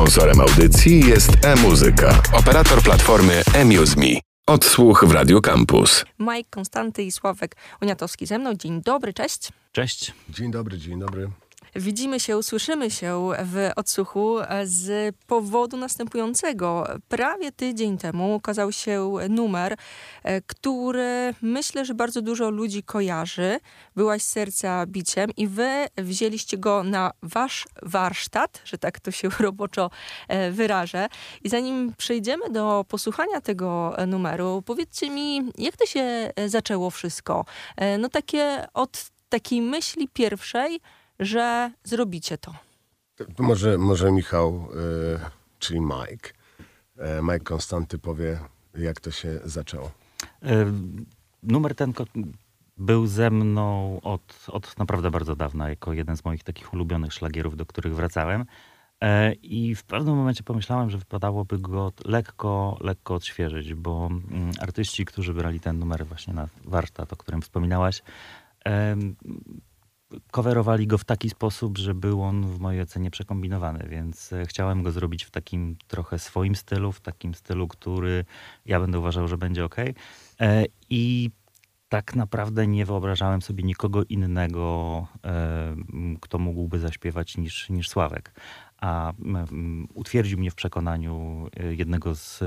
Sponsorem audycji jest e-muzyka, operator platformy eMuseMe. Odsłuch w Radio Campus. Mike Konstanty i Sławek Uniatowski ze mną. Dzień dobry, cześć. Cześć. Dzień dobry, dzień dobry. Widzimy się, słyszymy się w odsłuchu z powodu następującego. Prawie tydzień temu ukazał się numer, e, który myślę, że bardzo dużo ludzi kojarzy. Byłaś serca biciem i wy wzięliście go na wasz warsztat, że tak to się roboczo e, wyrażę. I zanim przejdziemy do posłuchania tego numeru, powiedzcie mi, jak to się zaczęło wszystko? E, no takie od takiej myśli pierwszej, że zrobicie to. może, może Michał, y, czyli Mike, y, Mike Konstanty powie, jak to się zaczęło. Y, numer ten był ze mną od, od naprawdę bardzo dawna, jako jeden z moich takich ulubionych szlagierów, do których wracałem. I w pewnym momencie pomyślałem, że wypadałoby go lekko, lekko odświeżyć, bo mm, artyści, którzy brali ten numer właśnie na warsztat, o którym wspominałaś, coverowali go w taki sposób, że był on w mojej ocenie przekombinowany, więc e, chciałem go zrobić w takim trochę swoim stylu, w takim stylu, który ja będę uważał, że będzie ok. E, I tak naprawdę nie wyobrażałem sobie nikogo innego, e, kto mógłby zaśpiewać niż, niż Sławek. A utwierdził mnie w przekonaniu jednego z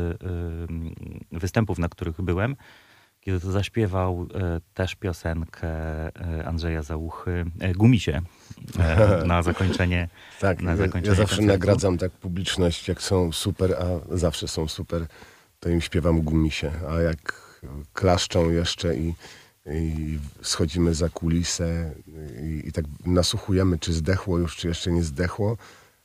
występów, na których byłem, kiedy to zaśpiewał e, też piosenkę e, Andrzeja Załuchy, e, Gumisie, na zakończenie Tak, na zakończenie ja zawsze koncertu. nagradzam tak publiczność, jak są super, a zawsze są super, to im śpiewam Gumisie, a jak klaszczą jeszcze i, i schodzimy za kulisę i, i tak nasłuchujemy, czy zdechło już, czy jeszcze nie zdechło,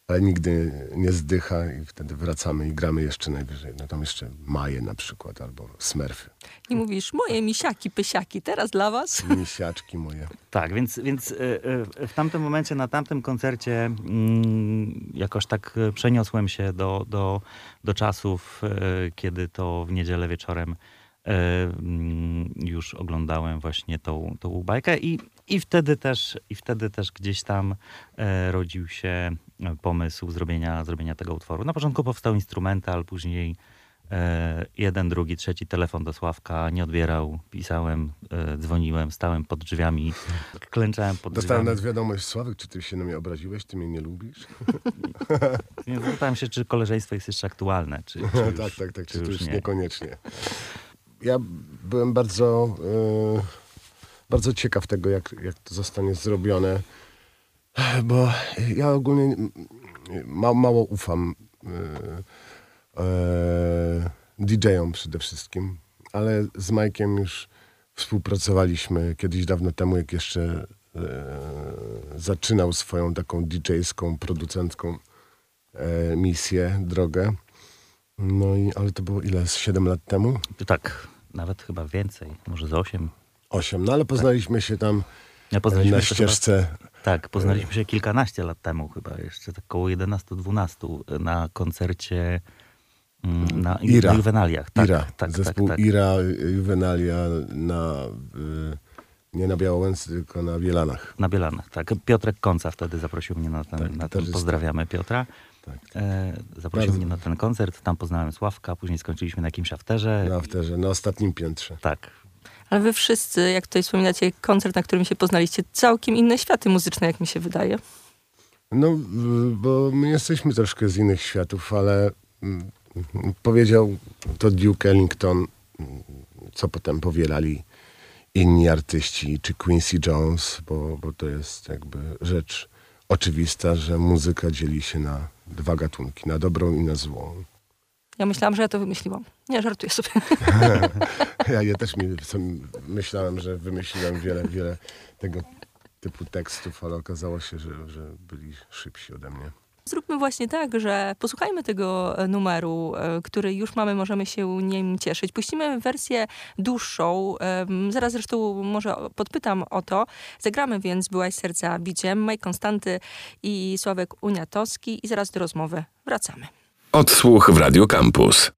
ale nigdy nie zdycha i wtedy wracamy i gramy jeszcze najwyżej. No tam jeszcze Maje na przykład albo Smurfy. I mówisz, moje misiaki, pysiaki, teraz dla was? Misiaczki moje. Tak, więc, więc e, e, w tamtym momencie, na tamtym koncercie mm, jakoś tak przeniosłem się do, do, do czasów, e, kiedy to w niedzielę wieczorem już oglądałem właśnie tą, tą bajkę i, i, wtedy też, i wtedy też gdzieś tam rodził się pomysł zrobienia, zrobienia tego utworu. Na początku powstał instrumental, później e, jeden, drugi, trzeci telefon do Sławka, nie odbierał, pisałem, e, dzwoniłem, stałem pod drzwiami, klęczałem pod Dostałem drzwiami. nawet wiadomość, Sławek, czy ty się na mnie obraziłeś, ty mnie nie lubisz? zapytałem się, czy koleżeństwo jest jeszcze aktualne, czy, czy już, Tak, tak, tak, czy, czy już, już nie. niekoniecznie. Ja byłem bardzo, yy, bardzo ciekaw tego, jak, jak to zostanie zrobione bo ja ogólnie ma, mało ufam e, e, DJ-om przede wszystkim, ale z Majkiem już współpracowaliśmy kiedyś dawno temu, jak jeszcze e, zaczynał swoją taką DJ-ską, producencką e, misję, drogę. No i, ale to było ile? Z 7 lat temu? Tak, nawet chyba więcej, może z 8. 8, no ale poznaliśmy się tam ja poznaliśmy na ścieżce tak, poznaliśmy się kilkanaście lat temu chyba, jeszcze tak około 11-12 na koncercie mm, na Ira. Juvenaliach. Tak, Ira. Tak, tak, Zespół tak, Ira, Juvenalia na, y, nie na Białowęce, tylko na Bielanach. Na Bielanach, tak. Piotrek Konca wtedy zaprosił mnie na ten, Tak, na ten pozdrawiamy Piotra. Tak. E, zaprosił Bardzo. mnie na ten koncert, tam poznałem Sławka, później skończyliśmy na jakimś afterze. Na afterze, na ostatnim piętrze. Tak, Ale wy wszyscy, jak tutaj wspominacie, koncert, na którym się poznaliście, całkiem inne światy muzyczne, jak mi się wydaje. No, bo my jesteśmy troszkę z innych światów, ale mm, powiedział to Duke Ellington, co potem powielali inni artyści, czy Quincy Jones, bo, bo to jest jakby rzecz oczywista, że muzyka dzieli się na dwa gatunki, na dobrą i na złą. Ja myślałam, że ja to wymyśliłam. Nie, żartuję sobie. Ja, ja też mi, myślałem, że wymyśliłem wiele, wiele tego typu tekstów, ale okazało się, że, że byli szybsi ode mnie. Zróbmy właśnie tak, że posłuchajmy tego e, numeru, e, który już mamy, możemy się nim cieszyć. Puścimy wersję dłuższą. Zaraz zresztą może podpytam o to. Zagramy więc Byłaś serca biciem. Maj Konstanty i Sławek Uniatowski. I zaraz do rozmowy wracamy. Odsłuch w Radio Campus.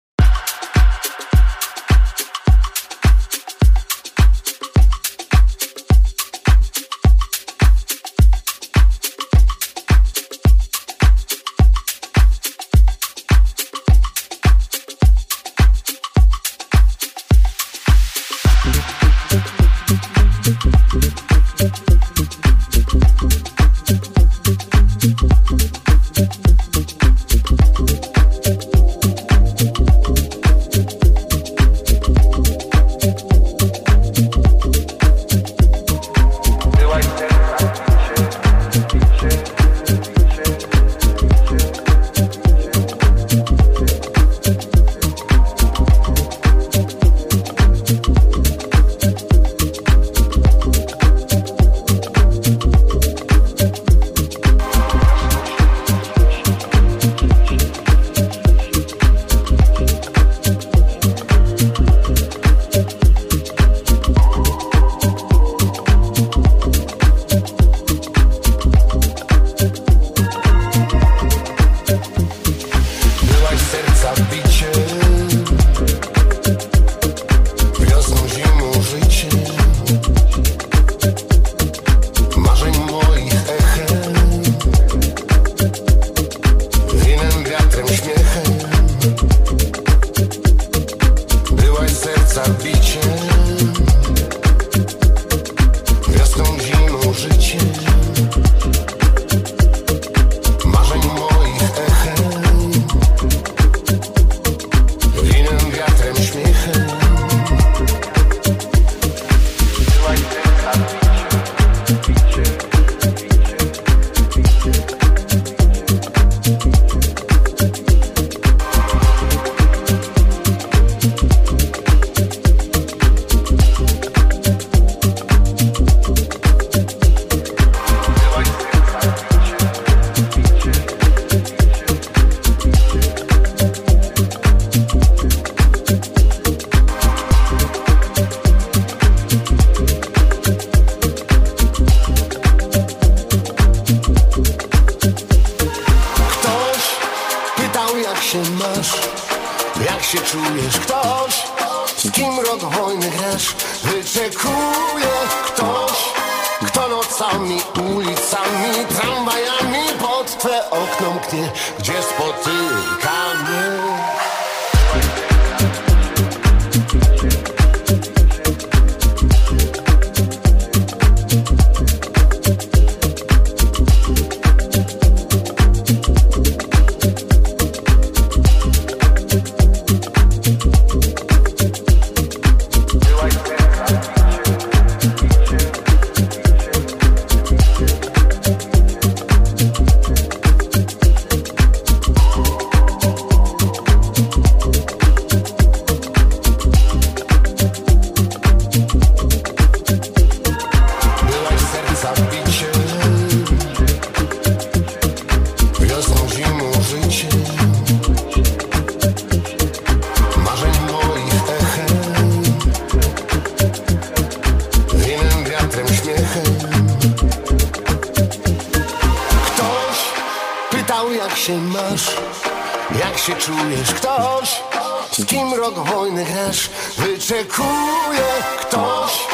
Oczekuje ktoś,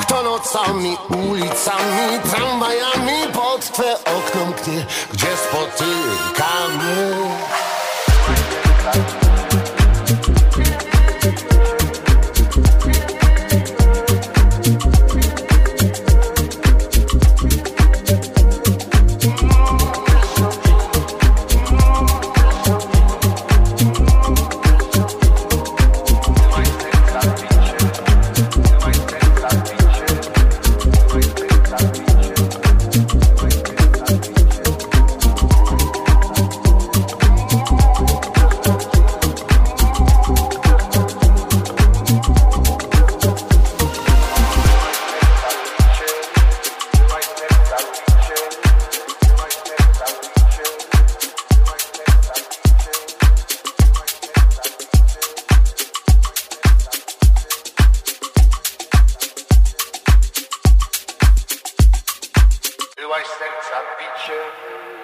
kto nocami, ulicami, tramwajami pod twe okno mknie, gdzie spotykamy.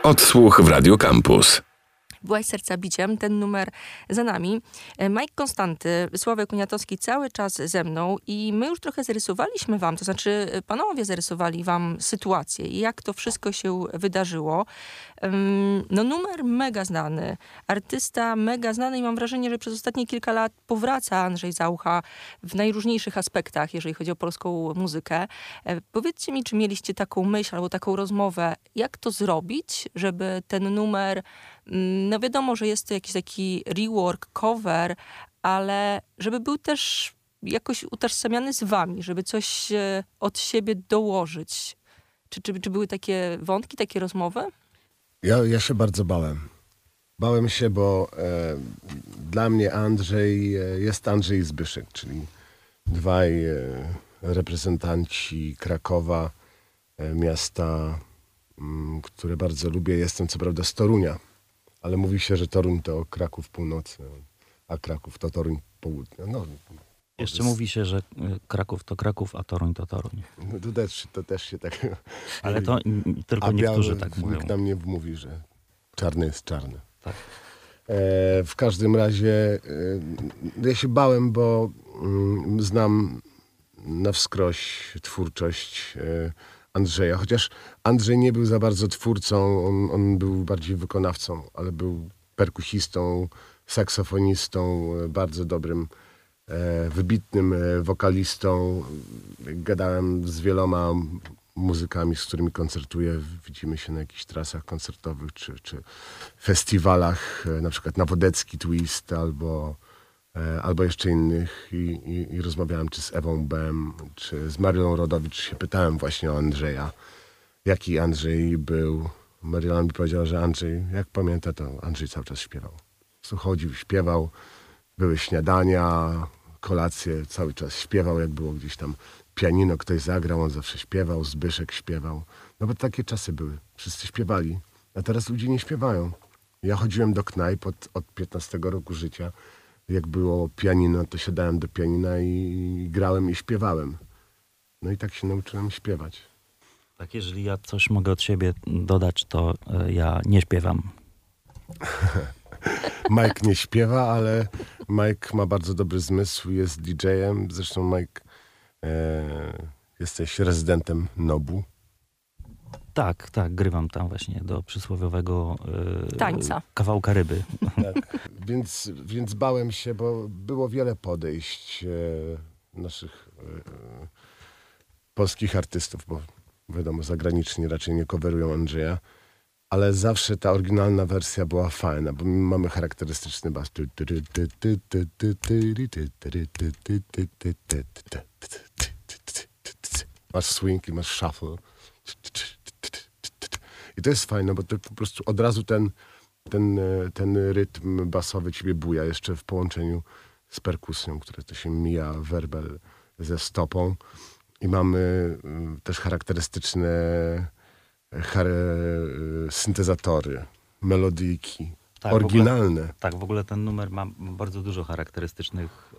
Odsłuch w Radio Campus. Byłaś serca biciem, ten numer za nami. E, Mike Konstanty, Sławek Uniatowski cały czas ze mną i my już trochę zarysowaliśmy wam, to znaczy e, panowie zarysowali wam sytuację i jak to wszystko się wydarzyło. No numer mega znany, artysta mega znany i mam wrażenie, że przez ostatnie kilka lat powraca Andrzej Zaucha w najróżniejszych aspektach, jeżeli chodzi o polską muzykę. E, powiedzcie mi, czy mieliście taką myśl albo taką rozmowę, jak to zrobić, żeby ten numer no wiadomo, że jest to jakiś taki rework, cover, ale żeby był też jakoś utożsamiany z wami, żeby coś e, od siebie dołożyć. Czy, czy, czy były takie wątki, takie rozmowy? Ja, ja się bardzo bałem. Bałem się, bo e, dla mnie Andrzej e, jest Andrzej Zbyszek, czyli dwaj e, reprezentanci Krakowa, e, miasta, m, mm, które bardzo lubię. Jestem co prawda z Torunia, ale mówi się, że Toruń to Kraków północy, a Kraków to Toruń południa. No, jeszcze jest... mówi się, że y, Kraków to Kraków, a Toruń to Toruń. No to też, to też się tak... Ale to tylko a niektórzy tak mówią. Nikt nam nie mówi, że czarny jest czarny. Tak. E, w każdym razie e, ja się bałem, bo mm, znam na wskroś twórczość e, Andrzeja, chociaż Andrzej nie był za bardzo twórcą, on, on był bardziej wykonawcą, ale był perkusistą, saksofonistą, e, bardzo dobrym, e, wybitnym e, wokalistą. Gadałem z wieloma muzykami, z którymi koncertuję. Widzimy się na jakichś trasach koncertowych czy, czy festiwalach, na przykład na Wodecki Twist albo E, albo jeszcze innych i, i, i, rozmawiałem czy z Ewą Bem, czy z Marilą Rodowicz, się pytałem właśnie o Andrzeja, jaki Andrzej był. Maryla mi powiedziała, że Andrzej, jak pamięta, to Andrzej cały czas śpiewał. Chodził, śpiewał, były śniadania, kolacje, cały czas śpiewał, jak było gdzieś tam pianino, ktoś zagrał, on zawsze śpiewał, Zbyszek śpiewał. No bo takie czasy były, wszyscy śpiewali, a teraz ludzie nie śpiewają. Ja chodziłem do knajp od, od 15 roku życia, jak było pianino, to siadałem do pianina i grałem i śpiewałem. No i tak się nauczyłem śpiewać. Tak, jeżeli ja coś mogę od siebie dodać, to e, ja nie śpiewam. Mike nie śpiewa, ale Mike ma bardzo dobry zmysł, jest DJ-em. Zresztą Mike, e, jesteś rezydentem Nobu. Tak, tak, grywam tam właśnie do przysłowiowego yy, tańca. Kawałka ryby. Tak. Więc, więc bałem się, bo było wiele podejść e, naszych e, polskich artystów, bo wiadomo, zagraniczni raczej nie coverują Andrzeja, ale zawsze ta oryginalna wersja była fajna, bo mamy charakterystyczny bas. Masz swing i masz shuffle. I to jest fajne, bo to po prostu od razu ten, ten, e, ten rytm basowy ciebie buja, jeszcze w połączeniu z perkusją, które to się mija werbel ze stopą. I mamy e, też charakterystyczne char syntezatory, melodyjki, tak, oryginalne. W ogóle, tak, w ogóle ten numer ma bardzo dużo charakterystycznych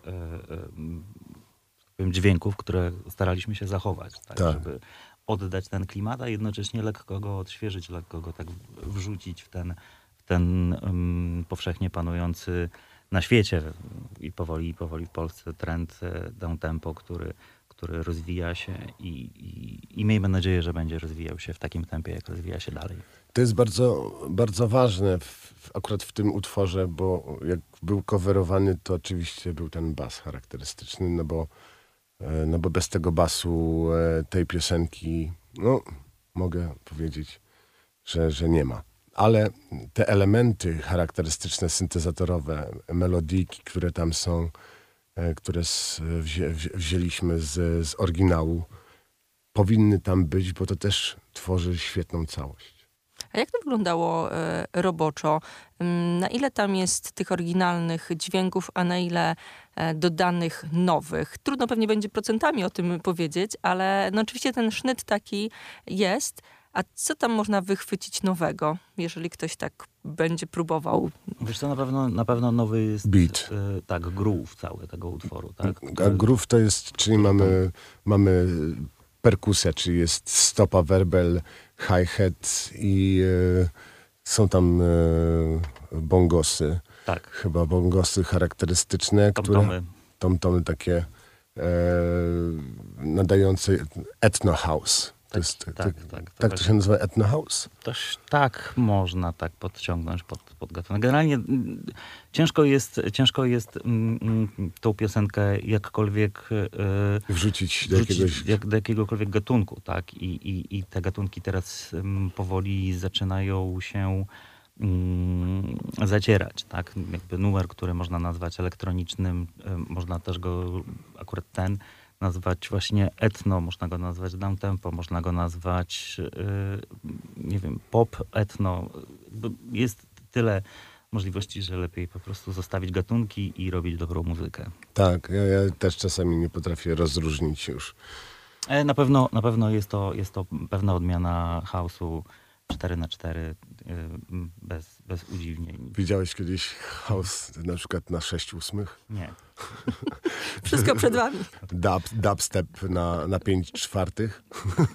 e, e, dźwięków, które staraliśmy się zachować, tak, tak. żeby oddać ten klimat, a jednocześnie lekko go odświeżyć, lekko go tak wrzucić w ten, w ten um, powszechnie panujący na świecie i powoli, powoli w Polsce trend e, down tempo, który, który rozwija się i, i, i miejmy nadzieję, że będzie rozwijał się w takim tempie, jak rozwija się dalej. To jest bardzo, bardzo ważne w, akurat w tym utworze, bo jak był coverowany, to oczywiście był ten bas charakterystyczny, no bo no bo bez tego basu e, tej piosenki, no mogę powiedzieć, że, że nie ma. Ale te elementy charakterystyczne, syntezatorowe, melodiki, które tam są, e, które wzię, wzięliśmy z, z oryginału, powinny tam być, bo to też tworzy świetną całość. A jak to wyglądało e, roboczo? Mm, na ile tam jest tych oryginalnych dźwięków, a na ile e, dodanych nowych? Trudno pewnie będzie procentami o tym powiedzieć, ale no oczywiście ten sznyt taki jest. A co tam można wychwycić nowego, jeżeli ktoś tak będzie próbował? Wiesz co, na pewno, na pewno nowy jest... Beat. E, tak, groove cały tego utworu. Tak? A groove to jest, czyli mamy, mamy perkusja, czyli jest stopa, werbel, hi-hat i e, są tam e, bongosy, Tak, chyba bongosy charakterystyczne, które tom-tomy. tom-tomy takie e, nadające etno house. To Tak, jest, tak, tak, tak, tak, to się nazywa etno house. Też tak można tak podciągnąć pod, pod gatunek. Generalnie mm, ciężko jest, ciężko jest mm, mm, tą piosenkę jakkolwiek e, Wrzucić do jakiegoś... jak, do jakiegokolwiek gatunku, tak? I, i, i te gatunki teraz mm, powoli zaczynają się mm, zacierać, tak? Jakby numer, który można nazwać elektronicznym, można też go, akurat ten, nazwać właśnie etno, można go nazwać downtempo, można go nazwać, y, nie wiem, pop, etno. Jest tyle możliwości, że lepiej po prostu zostawić gatunki i robić dobrą muzykę. Tak, ja, ja też czasami nie potrafię rozróżnić już. E, Na pewno, na pewno jest, to, jest to pewna odmiana chaosu 4 na 4 bez, bez udziwnień. Widziałeś kiedyś house na przykład na 6 ósmych? Nie. Wszystko przed wami. Dub, dubstep na, na 5 czwartych?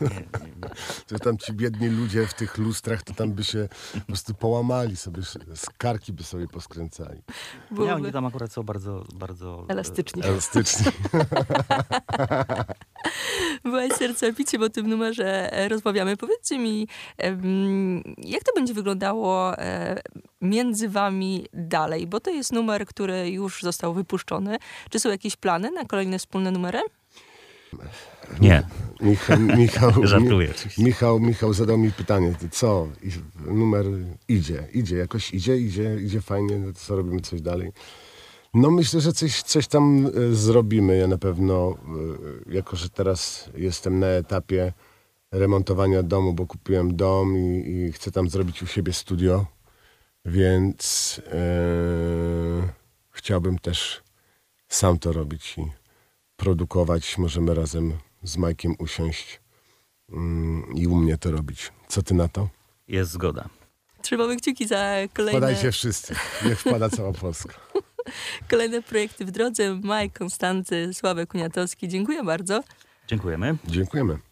nie, nie, nie. To tam ci biedni ludzie w tych lustrach, to tam by się po prostu połamali sobie, skarki by sobie poskręcali. nie, Byłoby oni tam akurat są bardzo, bardzo... e, elastyczni. Elastyczni. Byłaś sercobiciem o tym numerze e, rozmawiamy. Powiedzcie mi, jak to będzie wyglądało e, między wami dalej? Bo to jest numer, który już został wypuszczony. Czy są jakieś plany na kolejne wspólne numery? Nie, Michał, Michał, żartuję. Michał, Michał zadał mi pytanie, co? I numer idzie, idzie, jakoś idzie, idzie, idzie fajnie, no to co robimy coś dalej? No myślę, że coś, coś tam e, zrobimy. Ja na pewno, e, jako że teraz jestem na etapie remontowania domu, bo kupiłem dom i, i chcę tam zrobić u siebie studio, więc e, chciałbym też sam to robić i produkować. Możemy razem z Majkiem usiąść mm, i u mnie to robić. Co ty na to? Jest zgoda. Trzymamy kciuki za kolejne, Wpadajcie wszyscy. Niech wpada cała Polska. kolejne projekty w drodze. Mike, Konstanty, Sławek Uniatowski. Dziękuję bardzo. Dziękujemy. Dziękujemy.